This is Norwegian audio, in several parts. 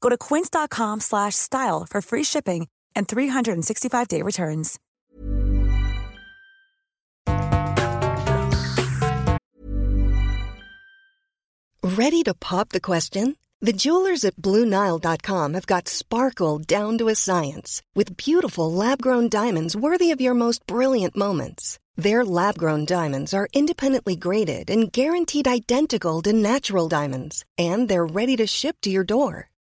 Go to quince.com slash style for free shipping and 365-day returns. Ready to pop the question? The jewelers at BlueNile.com have got sparkle down to a science with beautiful lab-grown diamonds worthy of your most brilliant moments. Their lab-grown diamonds are independently graded and guaranteed identical to natural diamonds, and they're ready to ship to your door.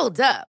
Hold up.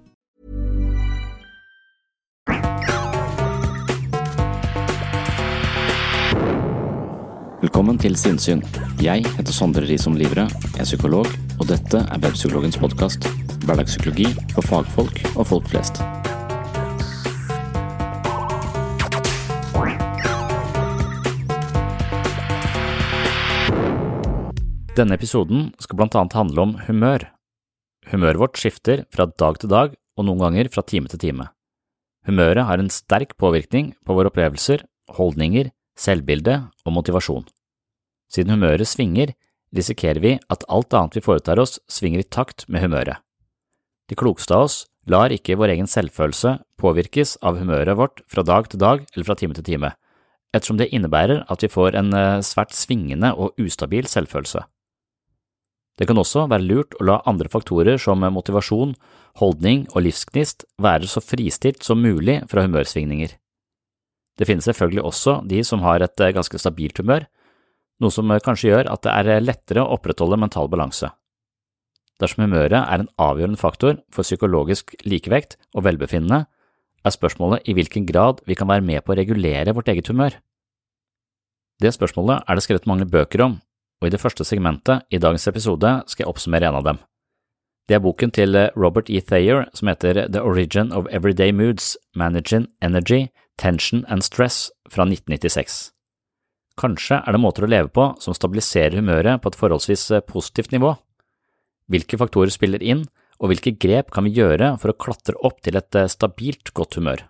Velkommen til Sinnsyn. Jeg heter Sondre Risom Livre, er psykolog, og dette er Webpsykologens podkast. Hverdagspsykologi for fagfolk og folk flest. Denne episoden skal blant annet handle om humør. Humøret vårt skifter fra dag til dag og noen ganger fra time til time. Humøret har en sterk påvirkning på våre opplevelser, holdninger, selvbilde og motivasjon. Siden humøret svinger, risikerer vi at alt annet vi foretar oss, svinger i takt med humøret. De klokeste av oss lar ikke vår egen selvfølelse påvirkes av humøret vårt fra dag til dag eller fra time til time, ettersom det innebærer at vi får en eh, svært svingende og ustabil selvfølelse. Det kan også være lurt å la andre faktorer som motivasjon, holdning og livsgnist være så fristilt som mulig fra humørsvingninger. Det finnes selvfølgelig også de som har et eh, ganske stabilt humør, noe som eh, kanskje gjør at det er eh, lettere å opprettholde mental balanse. Dersom humøret er en avgjørende faktor for psykologisk likevekt og velbefinnende, er spørsmålet i hvilken grad vi kan være med på å regulere vårt eget humør. Det spørsmålet er det skrevet mange bøker om, og i det første segmentet i dagens episode skal jeg oppsummere en av dem. Det er boken til Robert E. Thayer som heter The Origin of Everyday Moods – Managing Energy, Tension and Stress fra 1996. Kanskje er det måter å leve på som stabiliserer humøret på et forholdsvis eh, positivt nivå. Hvilke faktorer spiller inn, og hvilke grep kan vi gjøre for å klatre opp til et eh, stabilt godt humør?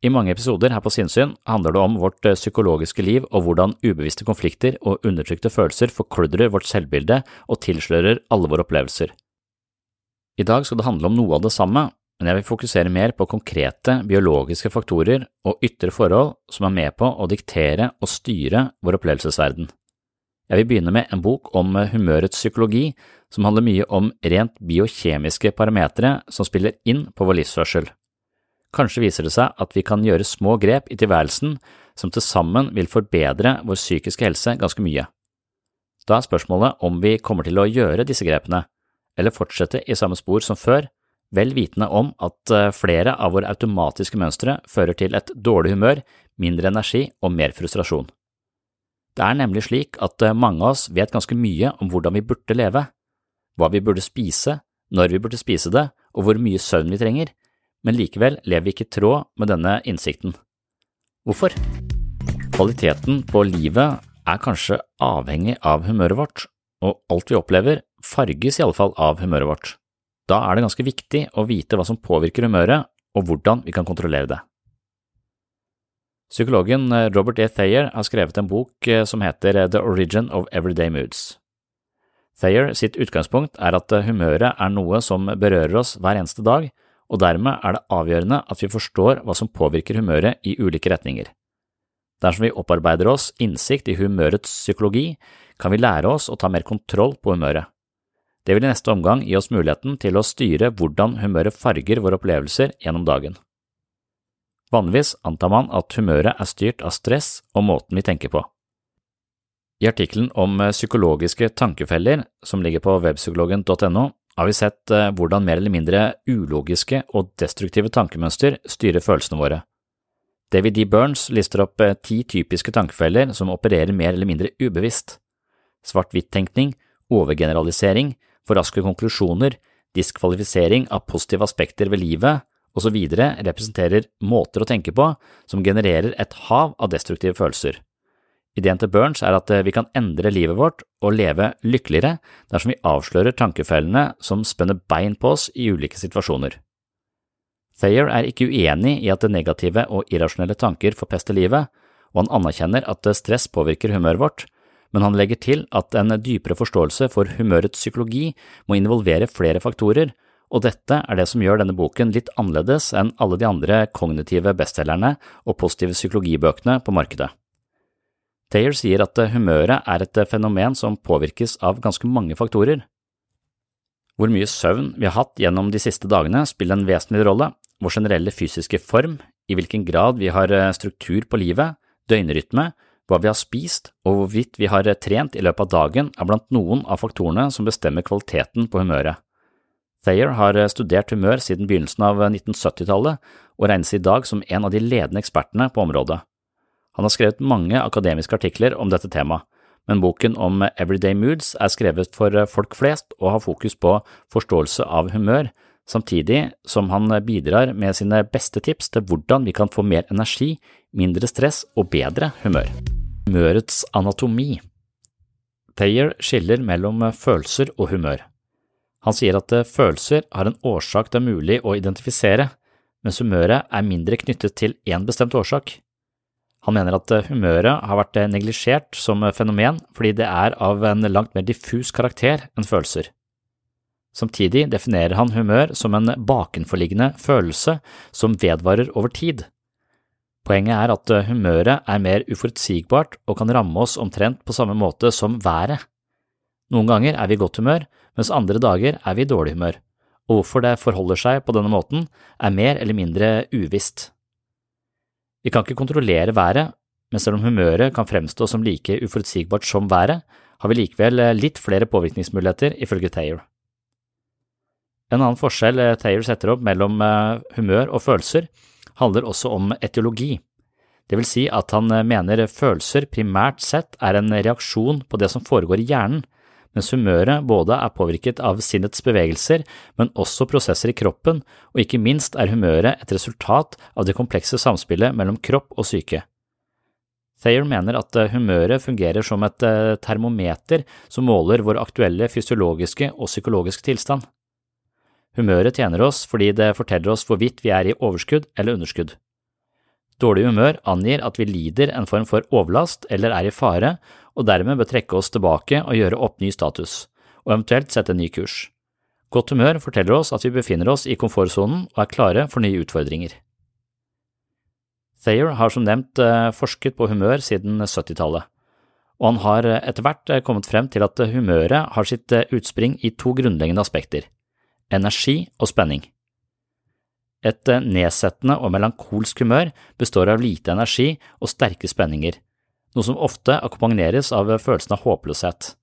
I mange episoder her på Sinnsyn handler det om vårt eh, psykologiske liv og hvordan ubevisste konflikter og undertrykte følelser forkludrer vårt selvbilde og tilslører alle våre opplevelser. I dag skal det handle om noe av det samme, men jeg vil fokusere mer på konkrete biologiske faktorer og ytre forhold som er med på å diktere og styre vår opplevelsesverden. Jeg vil begynne med en bok om humørets psykologi, som handler mye om rent biokjemiske parametere som spiller inn på vår livsførsel. Kanskje viser det seg at vi kan gjøre små grep i tilværelsen som til sammen vil forbedre vår psykiske helse ganske mye. Da er spørsmålet om vi kommer til å gjøre disse grepene, eller fortsette i samme spor som før, vel vitende om at eh, flere av våre automatiske mønstre fører til et dårlig humør, mindre energi og mer frustrasjon. Det er nemlig slik at eh, mange av oss vet ganske mye om hvordan vi burde leve, hva vi burde spise, når vi burde spise det og hvor mye søvn vi trenger, men likevel lever vi ikke i tråd med denne innsikten. Hvorfor? Kvaliteten på livet er kanskje avhengig av humøret vårt, og alt vi opplever farges i alle fall av humøret vårt. Da er det ganske viktig å vite hva som påvirker humøret, og hvordan vi kan kontrollere det. Psykologen eh, Robert E. Thayer har skrevet en bok eh, som heter eh, The Origin of Everyday Moods. Thayer sitt utgangspunkt er at humøret er noe som berører oss hver eneste dag, og dermed er det avgjørende at vi forstår hva som påvirker humøret i ulike retninger. Dersom vi opparbeider oss innsikt i humørets psykologi, kan vi lære oss å ta mer kontroll på humøret. Det vil i neste omgang gi oss muligheten til å styre hvordan humøret farger våre opplevelser gjennom dagen. Vanligvis antar man at humøret er styrt av stress og måten vi tenker på. I artikkelen om eh, psykologiske tankefeller, som ligger på webpsykologen.no, har vi sett eh, hvordan mer eller mindre ulogiske og destruktive tankemønster styrer følelsene våre. David D. Burns lister opp eh, ti typiske tankefeller som opererer mer eller mindre ubevisst. Svart-hvitt-tenkning, overgeneralisering, for raske konklusjoner, diskvalifisering av positive aspekter ved livet osv. representerer måter å tenke på som genererer et hav av destruktive følelser. Ideen til Burns er at eh, vi kan endre livet vårt og leve lykkeligere dersom vi avslører tankefellene som spenner bein på oss i ulike situasjoner. Thayer er ikke uenig i at negative og irrasjonelle tanker forpester livet, og han anerkjenner at stress påvirker humøret vårt, men han legger til at en dypere forståelse for humørets psykologi må involvere flere faktorer, og dette er det som gjør denne boken litt annerledes enn alle de andre kognitive bestselgerne og positive psykologibøkene på markedet. Tayer sier at humøret er et fenomen som påvirkes av ganske mange faktorer. Hvor mye søvn vi har hatt gjennom de siste dagene spiller en vesentlig rolle, vår generelle fysiske form, i hvilken grad vi har struktur på livet, døgnrytme hva vi har spist og hvorvidt vi har trent i løpet av dagen er blant noen av faktorene som bestemmer kvaliteten på humøret. Thayer har studert humør siden begynnelsen av 1970-tallet og regnes i dag som en av de ledende ekspertene på området. Han har skrevet mange akademiske artikler om dette temaet, men boken om Everyday Moods er skrevet for folk flest og har fokus på forståelse av humør, samtidig som han bidrar med sine beste tips til hvordan vi kan få mer energi, mindre stress og bedre humør. Humørets anatomi Thayer skiller mellom følelser og humør. Han sier at følelser har en årsak det er mulig å identifisere, mens humøret er mindre knyttet til én bestemt årsak. Han mener at humøret har vært neglisjert som fenomen fordi det er av en langt mer diffus karakter enn følelser. Samtidig definerer han humør som en bakenforliggende følelse som vedvarer over tid. Poenget er at humøret er mer uforutsigbart og kan ramme oss omtrent på samme måte som været. Noen ganger er vi i godt humør, mens andre dager er vi i dårlig humør, og hvorfor det forholder seg på denne måten, er mer eller mindre uvisst. Vi kan ikke kontrollere været, men selv om humøret kan fremstå som like uforutsigbart som været, har vi likevel litt flere påvirkningsmuligheter, ifølge Taylor. En annen forskjell Taylor setter opp mellom humør og følelser, handler også om etiologi. Det vil si at han mener følelser primært sett er en reaksjon på det som foregår i hjernen, mens humøret både er påvirket av sinnets bevegelser, men også prosesser i kroppen, og ikke minst er humøret et resultat av det komplekse samspillet mellom kropp og syke. Thayer mener at humøret fungerer som et termometer som måler vår aktuelle fysiologiske og psykologiske tilstand. Humøret tjener oss fordi det forteller oss hvorvidt vi er i overskudd eller underskudd. Dårlig humør angir at vi lider en form for overlast eller er i fare, og dermed bør trekke oss tilbake og gjøre opp ny status, og eventuelt sette en ny kurs. Godt humør forteller oss at vi befinner oss i komfortsonen og er klare for nye utfordringer. Thayer har som nevnt forsket på humør siden 70-tallet, og han har etter hvert kommet frem til at humøret har sitt utspring i to grunnleggende aspekter – energi og spenning. Et nedsettende og melankolsk humør består av lite energi og sterke spenninger, noe som ofte akkompagneres av følelsen av håpløshet.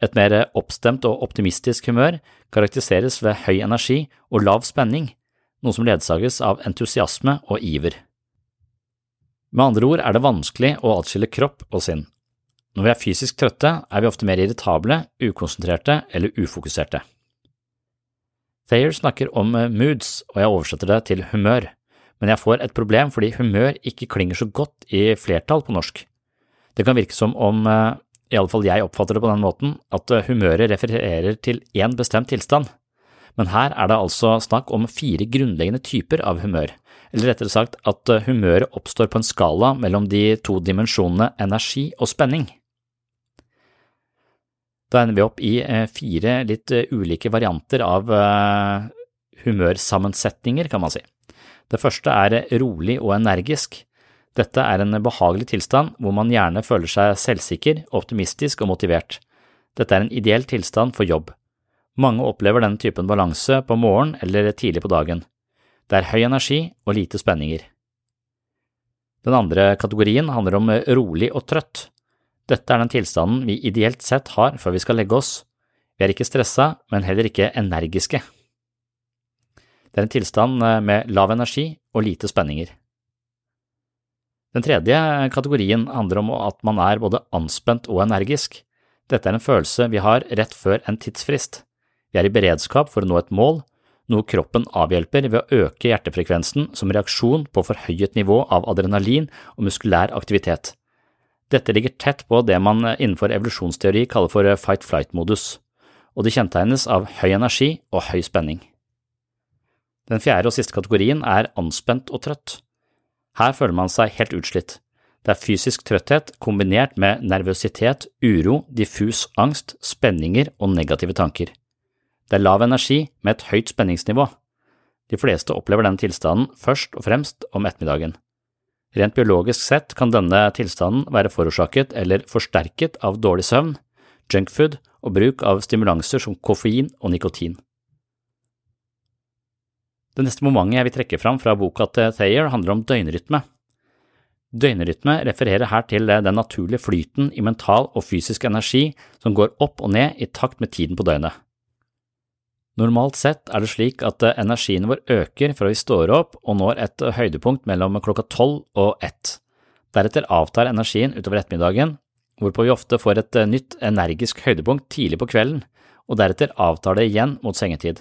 Et mer oppstemt og optimistisk humør karakteriseres ved høy energi og lav spenning, noe som ledsages av entusiasme og iver. Med andre ord er det vanskelig å atskille kropp og sinn. Når vi er fysisk trøtte, er vi ofte mer irritable, ukonsentrerte eller ufokuserte. Thayer snakker om moods, og jeg oversetter det til humør men jeg får et problem fordi humør ikke klinger så godt i flertall på norsk. Det kan virke som om, i alle fall jeg oppfatter det på den måten, at humøret refererer til én bestemt tilstand, men her er det altså snakk om fire grunnleggende typer av humør, eller rettere sagt at humøret oppstår på en skala mellom de to dimensjonene energi og spenning. Da ender vi opp i fire litt ulike varianter av humørsammensetninger, kan man si. Det første er rolig og energisk. Dette er en behagelig tilstand hvor man gjerne føler seg selvsikker, optimistisk og motivert. Dette er en ideell tilstand for jobb. Mange opplever denne typen balanse på morgen eller tidlig på dagen. Det er høy energi og lite spenninger. Den andre kategorien handler om rolig og trøtt. Dette er den tilstanden vi ideelt sett har før vi skal legge oss. Vi er ikke stressa, men heller ikke energiske. Det er en tilstand eh, med lav energi og lite spenninger. Den tredje kategorien handler om at man er både anspent og energisk. Dette er en følelse vi har rett før en tidsfrist. Vi er i beredskap for å nå et mål, noe kroppen avhjelper ved å øke hjertefrekvensen som reaksjon på forhøyet nivå av adrenalin og muskulær aktivitet. Dette ligger tett på det man innenfor evolusjonsteori kaller for fight-flight-modus, og det kjennetegnes av høy energi og høy spenning. Den fjerde og siste kategorien er anspent og trøtt. Her føler man seg helt utslitt. Det er fysisk trøtthet kombinert med nervøsitet, uro, diffus angst, spenninger og negative tanker. Det er lav energi med et høyt spenningsnivå. De fleste opplever denne tilstanden først og fremst om ettermiddagen. Rent biologisk sett kan denne tilstanden være forårsaket eller forsterket av dårlig søvn, junkfood og bruk av stimulanser som koffein og nikotin. Det neste momentet jeg vil trekke fram fra boka til Thayer, handler om døgnrytme. Døgnrytme refererer her til den naturlige flyten i mental og fysisk energi som går opp og ned i takt med tiden på døgnet. Normalt sett er det slik at energien vår øker fra vi står opp og når et høydepunkt mellom klokka tolv og ett. Deretter avtar energien utover ettermiddagen, hvorpå vi ofte får et nytt energisk høydepunkt tidlig på kvelden, og deretter avtar det igjen mot sengetid.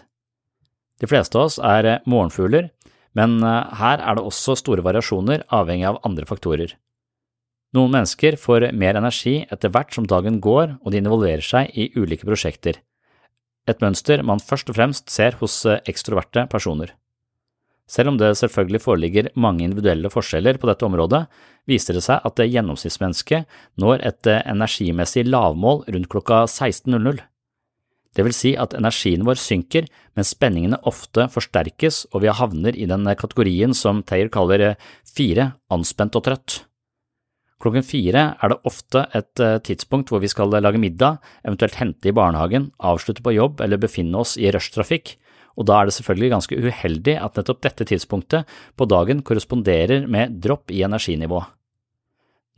De fleste av oss er morgenfugler, men her er det også store variasjoner avhengig av andre faktorer. Noen mennesker får mer energi etter hvert som dagen går og de involverer seg i ulike prosjekter, et mønster man først og fremst ser hos ekstroverte personer. Selv om det selvfølgelig foreligger mange individuelle forskjeller på dette området, viser det seg at det gjennomsnittsmennesket når et energimessig lavmål rundt klokka 16.00. Det vil si at energien vår synker, men spenningene ofte forsterkes og vi havner i den kategorien som Taylor kaller fire, anspent og trøtt. Klokken fire er det ofte et tidspunkt hvor vi skal lage middag, eventuelt hente i barnehagen, avslutte på jobb eller befinne oss i rushtrafikk, og da er det selvfølgelig ganske uheldig at nettopp dette tidspunktet på dagen korresponderer med dropp i energinivå.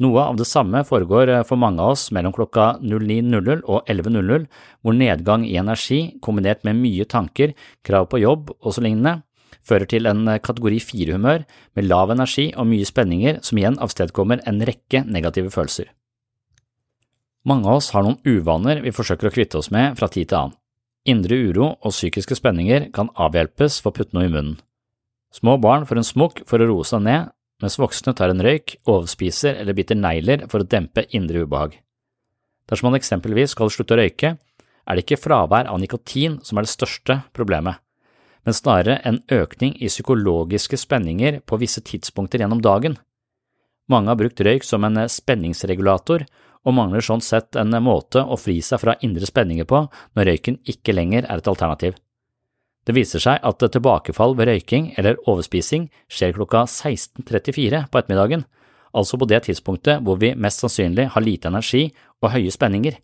Noe av det samme foregår for mange av oss mellom klokka 09.00 og 11.00, hvor nedgang i energi kombinert med mye tanker, krav på jobb og så lignende fører til en kategori fire-humør med lav energi og mye spenninger som igjen avstedkommer en rekke negative følelser. Mange av oss har noen uvaner vi forsøker å kvitte oss med fra tid til annen. Indre uro og psykiske spenninger kan avhjelpes for å putte noe i munnen. Små barn får en smokk for å roe seg ned, mens voksne tar en røyk, overspiser eller biter negler for å dempe indre ubehag. Dersom man eksempelvis skal slutte å røyke, er det ikke fravær av nikotin som er det største problemet, men snarere en økning i psykologiske spenninger på visse tidspunkter gjennom dagen. Mange har brukt røyk som en spenningsregulator, og mangler sånn sett en måte å fri seg fra indre spenninger på når røyken ikke lenger er et alternativ. Det viser seg at tilbakefall ved røyking eller overspising skjer klokka 16.34 på ettermiddagen, altså på det tidspunktet hvor vi mest sannsynlig har lite energi og høye spenninger.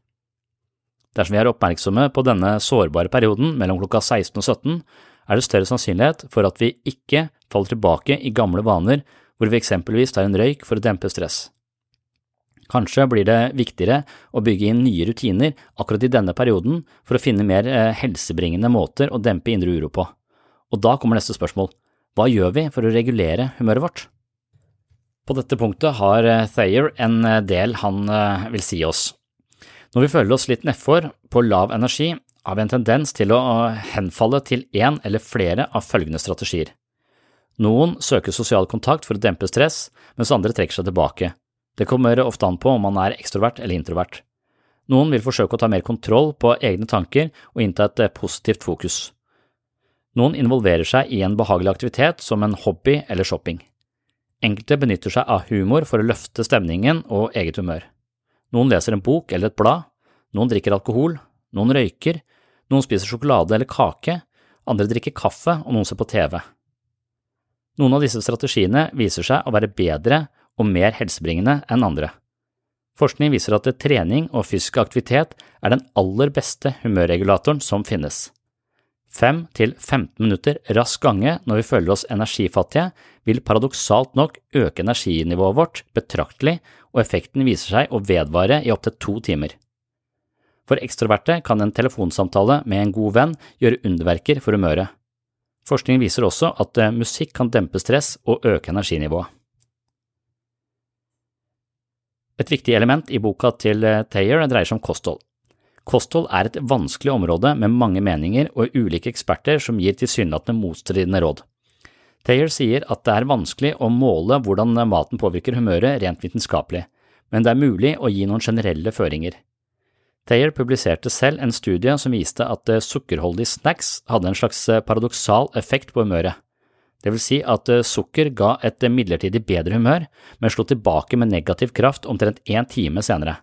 Dersom vi er oppmerksomme på denne sårbare perioden mellom klokka 16 og 17, er det større sannsynlighet for at vi ikke faller tilbake i gamle vaner hvor vi eksempelvis tar en røyk for å dempe stress. Kanskje blir det viktigere å bygge inn nye rutiner akkurat i denne perioden for å finne mer helsebringende måter å dempe indre uro på. Og da kommer neste spørsmål, hva gjør vi for å regulere humøret vårt? På dette punktet har Thayer en del han vil si oss. Når vi føler oss litt nedfor, på lav energi, har vi en tendens til å henfalle til én eller flere av følgende strategier. Noen søker sosial kontakt for å dempe stress, mens andre trekker seg tilbake. Det kommer ofte an på om man er ekstrovert eller introvert. Noen vil forsøke å ta mer kontroll på egne tanker og innta et eh, positivt fokus. Noen involverer seg i en behagelig aktivitet som en hobby eller shopping. Enkelte benytter seg av humor for å løfte stemningen og eget humør. Noen leser en bok eller et blad, noen drikker alkohol, noen røyker, noen spiser sjokolade eller kake, andre drikker kaffe og noen ser på TV. Noen av disse strategiene viser seg å være bedre og mer helsebringende enn andre. Forskning viser at trening og fysisk aktivitet er den aller beste humørregulatoren som finnes. 5–15 minutter rask gange når vi føler oss energifattige, vil paradoksalt nok øke energinivået vårt betraktelig, og effekten viser seg å vedvare i opptil to timer. For ekstroverte kan en telefonsamtale med en god venn gjøre underverker for humøret. Forskning viser også at musikk kan dempe stress og øke energinivået. Et viktig element i boka til eh, Thayer dreier seg om kosthold. Kosthold er et vanskelig område med mange meninger og ulike eksperter som gir tilsynelatende motstridende råd. Thayer sier at det er vanskelig å måle hvordan maten påvirker humøret rent vitenskapelig, men det er mulig å gi noen generelle føringer. Thayer publiserte selv en studie som viste at eh, sukkerholdige snacks hadde en slags eh, paradoksal effekt på humøret. Det vil si at eh, sukker ga et midlertidig bedre humør, men slo tilbake med negativ kraft omtrent én time senere.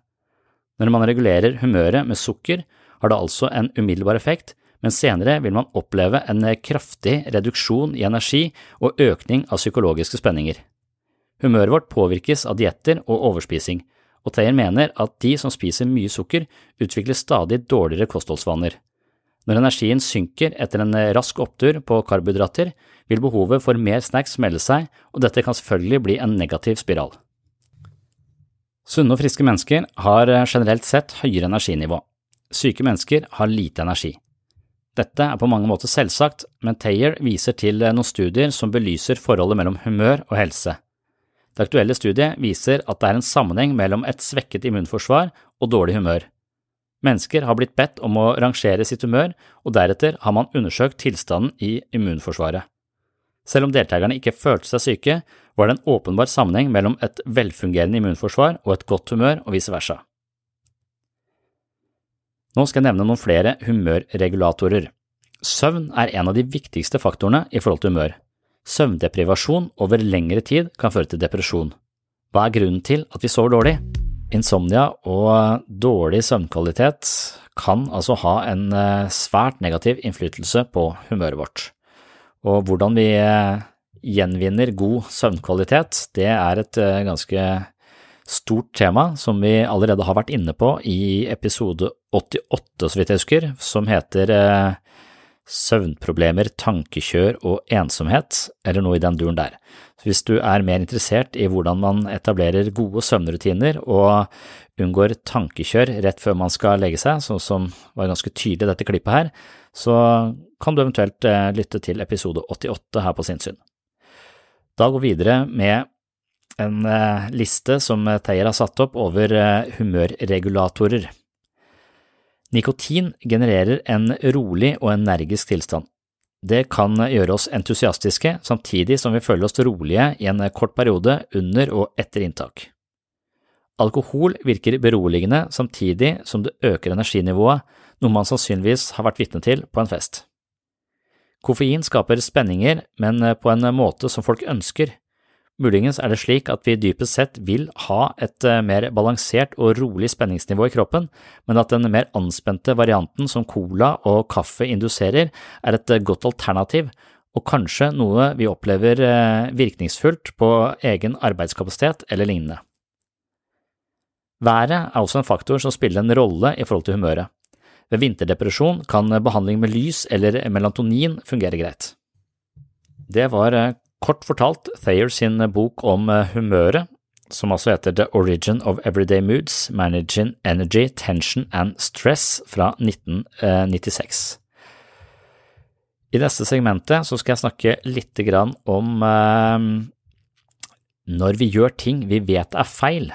Når man regulerer humøret med sukker, har det altså en umiddelbar effekt, men senere vil man oppleve en kraftig reduksjon i energi og økning av psykologiske spenninger. Humøret vårt påvirkes av dietter og overspising, og Thayer mener at de som spiser mye sukker, utvikler stadig dårligere kostholdsvaner. Når energien synker etter en rask opptur på karbohydrater, vil behovet for mer snacks melde seg, og dette kan selvfølgelig bli en negativ spiral. Sunne og friske mennesker har generelt sett høyere energinivå. Syke mennesker har lite energi. Dette er på mange måter selvsagt, men Thayer viser til noen studier som belyser forholdet mellom humør og helse. Det aktuelle studiet viser at det er en sammenheng mellom et svekket immunforsvar og dårlig humør. Mennesker har blitt bedt om å rangere sitt humør, og deretter har man undersøkt tilstanden i immunforsvaret. Selv om deltakerne ikke følte seg syke, var det en åpenbar sammenheng mellom et velfungerende immunforsvar og et godt humør, og vice versa. Nå skal jeg nevne noen flere humørregulatorer. Søvn er en av de viktigste faktorene i forhold til humør. Søvndeprivasjon over lengre tid kan føre til depresjon. Hva er grunnen til at vi sover dårlig? Insomnia og dårlig søvnkvalitet kan altså ha en eh, svært negativ innflytelse på humøret vårt. Og hvordan vi eh, gjenvinner god søvnkvalitet, det er et eh, ganske stort tema som vi allerede har vært inne på i episode 88, så vidt jeg husker, som heter Søvnproblemer, tankekjør og ensomhet, eller noe i den duren der. Så hvis du er mer interessert i hvordan man etablerer gode søvnrutiner og unngår tankekjør rett før man skal legge seg, sånn som var ganske tydelig i dette klippet her, så kan du eventuelt eh, lytte til episode 88 her på Sinnsyn. Da går vi videre med en eh, liste som Theyer har satt opp over eh, humørregulatorer. Nikotin genererer en rolig og energisk tilstand. Det kan gjøre oss entusiastiske samtidig som vi føler oss rolige i en kort periode under og etter inntak. Alkohol virker beroligende samtidig som det øker energinivået, noe man sannsynligvis har vært vitne til på en fest. Koffein skaper spenninger, men på en måte som folk ønsker. Muligens er det slik at vi dypest sett vil ha et eh, mer balansert og rolig spenningsnivå i kroppen, men at den mer anspente varianten som cola og kaffe induserer, er et eh, godt alternativ, og kanskje noe vi opplever eh, virkningsfullt på egen arbeidskapasitet eller lignende. Været er også en faktor som spiller en rolle i forhold til humøret. Ved vinterdepresjon kan behandling med lys eller melatonin fungere greit. Det var Kort fortalt Thayer sin bok om eh, humøret, som altså heter The Origin of Everyday Moods, Managing Energy, Tension and Stress fra 1996. I neste segmentet så skal jeg snakke litt om eh, når vi gjør ting vi vet er feil.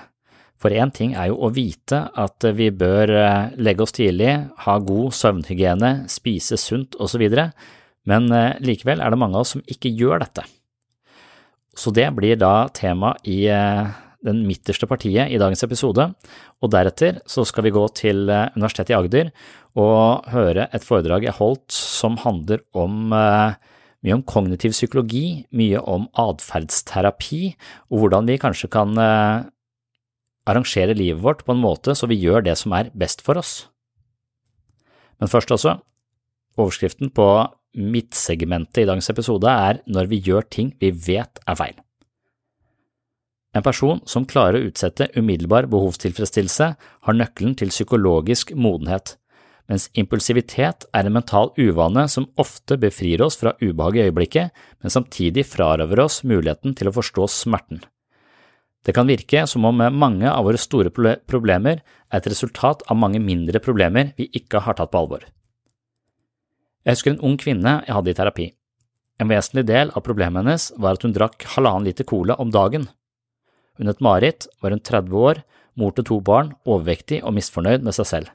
For én ting er jo å vite at vi bør eh, legge oss tidlig, ha god søvnhygiene, spise sunt osv., men eh, likevel er det mange av oss som ikke gjør dette. Så det blir da tema i eh, den midterste partiet i dagens episode, og deretter så skal vi gå til eh, Universitetet i Agder og høre et foredrag jeg holdt som handler om eh, mye om kognitiv psykologi, mye om atferdsterapi, og hvordan vi kanskje kan arrangere livet vårt på en måte så vi gjør det som er best for oss. Men først også, overskriften på Midtsegmentet i dagens episode er når vi gjør ting vi vet er feil. En person som klarer å utsette umiddelbar behovstilfredsstillelse, har nøkkelen til psykologisk modenhet, mens impulsivitet er en mental uvane som ofte befrir oss fra ubehag i øyeblikket, men samtidig frarøver oss muligheten til å forstå smerten. Det kan virke som om mange av våre store problemer er et resultat av mange mindre problemer vi ikke har tatt på alvor. Jeg husker en ung kvinne jeg hadde i terapi. En vesentlig del av problemet hennes var at hun drakk halvannen liter cola om dagen. Hun het Marit, var hun 30 år, mor til to barn, overvektig og misfornøyd med seg selv.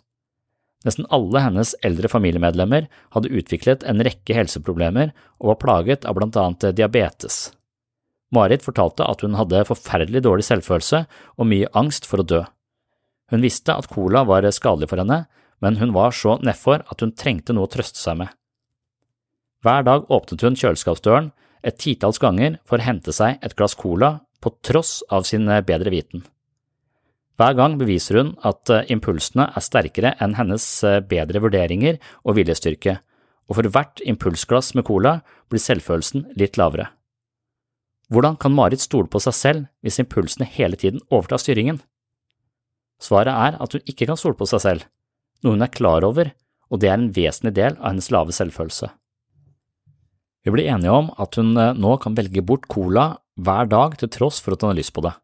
Nesten alle hennes eldre familiemedlemmer hadde utviklet en rekke helseproblemer og var plaget av blant annet diabetes. Marit fortalte at hun hadde forferdelig dårlig selvfølelse og mye angst for å dø. Hun visste at cola var skadelig for henne, men hun var så nedfor at hun trengte noe å trøste seg med. Hver dag åpnet hun kjøleskapsdøren et titalls ganger for å hente seg et glass cola på tross av sin eh, bedre viten. Hver gang beviser hun at eh, impulsene er sterkere enn hennes eh, bedre vurderinger og viljestyrke, og for hvert impulsglass med cola blir selvfølelsen litt lavere. Hvordan kan Marit stole på seg selv hvis impulsene hele tiden overtar styringen? Svaret er at hun ikke kan stole på seg selv, noe hun er klar over, og det er en vesentlig del av hennes lave selvfølelse. Vi blir enige om at hun eh, nå kan velge bort cola hver dag til tross for at hun har lyst på det.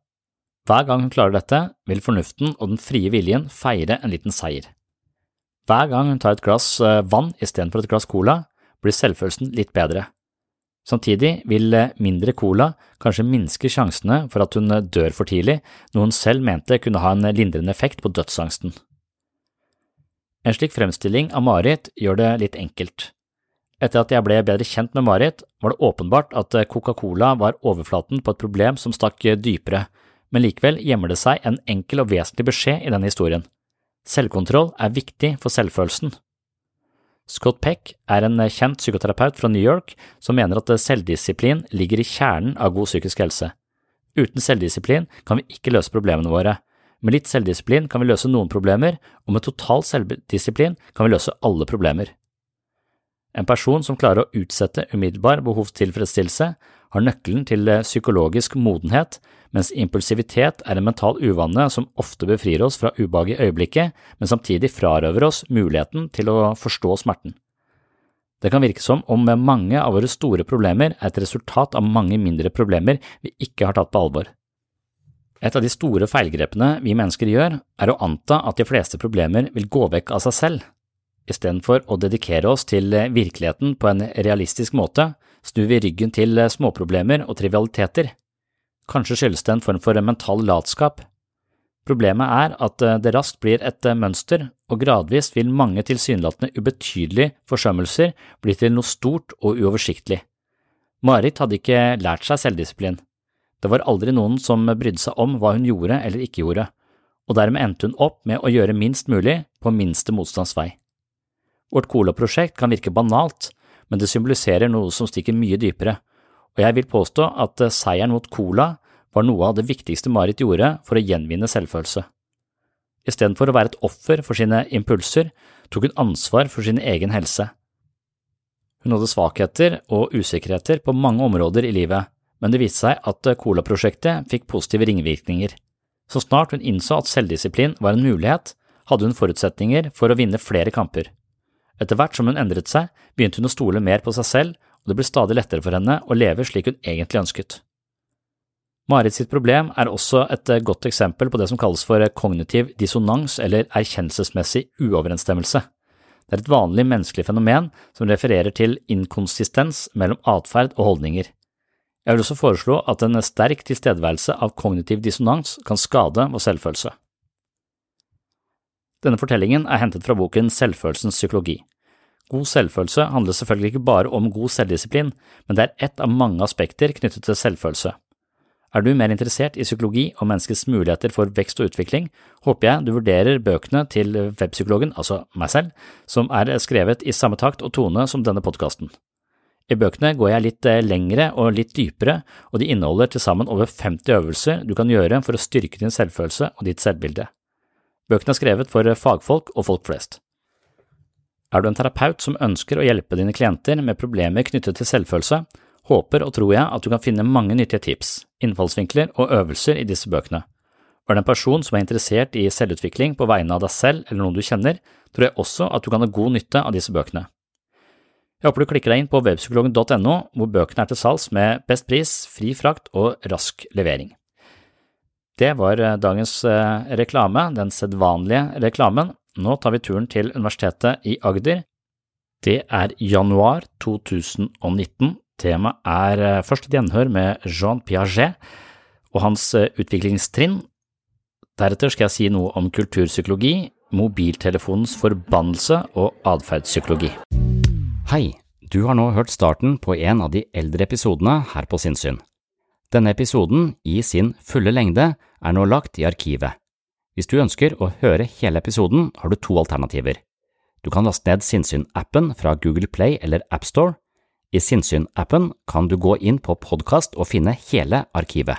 Hver gang hun klarer dette, vil fornuften og den frie viljen feire en liten seier. Hver gang hun tar et glass eh, vann istedenfor et glass cola, blir selvfølelsen litt bedre. Samtidig vil mindre cola kanskje minske sjansene for at hun dør for tidlig, noe hun selv mente kunne ha en lindrende effekt på dødsangsten. En slik fremstilling av Marit gjør det litt enkelt. Etter at jeg ble bedre kjent med Marit, var det åpenbart at Coca-Cola var overflaten på et problem som stakk dypere, men likevel gjemmer det seg en enkel og vesentlig beskjed i denne historien. Selvkontroll er viktig for selvfølelsen. Scott Peck er en kjent psykoterapeut fra New York som mener at selvdisiplin ligger i kjernen av god psykisk helse. Uten selvdisiplin kan vi ikke løse problemene våre. Med litt selvdisiplin kan vi løse noen problemer, og med total selvdisiplin kan vi løse alle problemer. En person som klarer å utsette umiddelbar behovstilfredsstillelse, har nøkkelen til psykologisk modenhet, mens impulsivitet er en mental uvane som ofte befrir oss fra ubehaget i øyeblikket, men samtidig frarøver oss muligheten til å forstå smerten. Det kan virke som om mange av våre store problemer er et resultat av mange mindre problemer vi ikke har tatt på alvor. Et av de store feilgrepene vi mennesker gjør, er å anta at de fleste problemer vil gå vekk av seg selv. Istedenfor å dedikere oss til virkeligheten på en realistisk måte, snur vi ryggen til småproblemer og trivialiteter. Kanskje skyldes det en form for mental latskap. Problemet er at det raskt blir et mønster, og gradvis vil mange tilsynelatende ubetydelige forsømmelser bli til noe stort og uoversiktlig. Marit hadde ikke lært seg selvdisiplin. Det var aldri noen som brydde seg om hva hun gjorde eller ikke gjorde, og dermed endte hun opp med å gjøre minst mulig på minste motstands vei. Vårt Cola-prosjekt kan virke banalt, men det symboliserer noe som stikker mye dypere, og jeg vil påstå at seieren mot Cola var noe av det viktigste Marit gjorde for å gjenvinne selvfølelse. Istedenfor å være et offer for sine impulser, tok hun ansvar for sin egen helse. Hun hadde svakheter og usikkerheter på mange områder i livet, men det viste seg at Cola-prosjektet fikk positive ringvirkninger. Så snart hun innså at selvdisiplin var en mulighet, hadde hun forutsetninger for å vinne flere kamper. Etter hvert som hun endret seg, begynte hun å stole mer på seg selv, og det ble stadig lettere for henne å leve slik hun egentlig ønsket. Marit sitt problem er også et eh, godt eksempel på det som kalles for kognitiv dissonans eller erkjennelsesmessig uoverensstemmelse. Det er et vanlig menneskelig fenomen som refererer til inkonsistens mellom atferd og holdninger. Jeg vil også foreslå at en sterk tilstedeværelse av kognitiv dissonans kan skade vår selvfølelse. Denne fortellingen er hentet fra boken Selvfølelsens psykologi. God selvfølelse handler selvfølgelig ikke bare om god selvdisiplin, men det er ett av mange aspekter knyttet til selvfølelse. Er du mer interessert i psykologi og menneskets muligheter for vekst og utvikling, håper jeg du vurderer bøkene til webpsykologen, altså meg selv, som er skrevet i samme takt og tone som denne podkasten. I bøkene går jeg litt eh, lengre og litt dypere, og de inneholder til sammen over 50 øvelser du kan gjøre for å styrke din selvfølelse og ditt selvbilde. Bøkene er skrevet for fagfolk og folk flest. Er du en terapeut som ønsker å hjelpe dine klienter med problemer knyttet til selvfølelse, håper og tror jeg at du kan finne mange nyttige tips, innfallsvinkler og øvelser i disse bøkene. Er du en person som er interessert i selvutvikling på vegne av deg selv eller noen du kjenner, tror jeg også at du kan ha god nytte av disse bøkene. Jeg håper du klikker deg inn på webpsykologen.no, hvor bøkene er til salgs med best pris, fri frakt og rask levering. Det var eh, dagens eh, reklame, den sedvanlige reklamen, nå tar vi turen til Universitetet i Agder. Det er januar 2019. Temaet er eh, først et gjenhør med Jean Piaget og hans utviklingstrinn. Deretter skal jeg si noe om kulturpsykologi, mobiltelefonens forbannelse og atferdspsykologi. Hei, du har nå hørt starten på en av de eldre episodene her på Sinnsyn. Denne episoden, i sin fulle lengde, er nå lagt i arkivet. Hvis du ønsker å høre hele episoden, har du to alternativer. Du kan laste ned Sinnsyn-appen fra Google Play eller AppStore. I Sinnsyn-appen kan du gå inn på podkast og finne hele arkivet.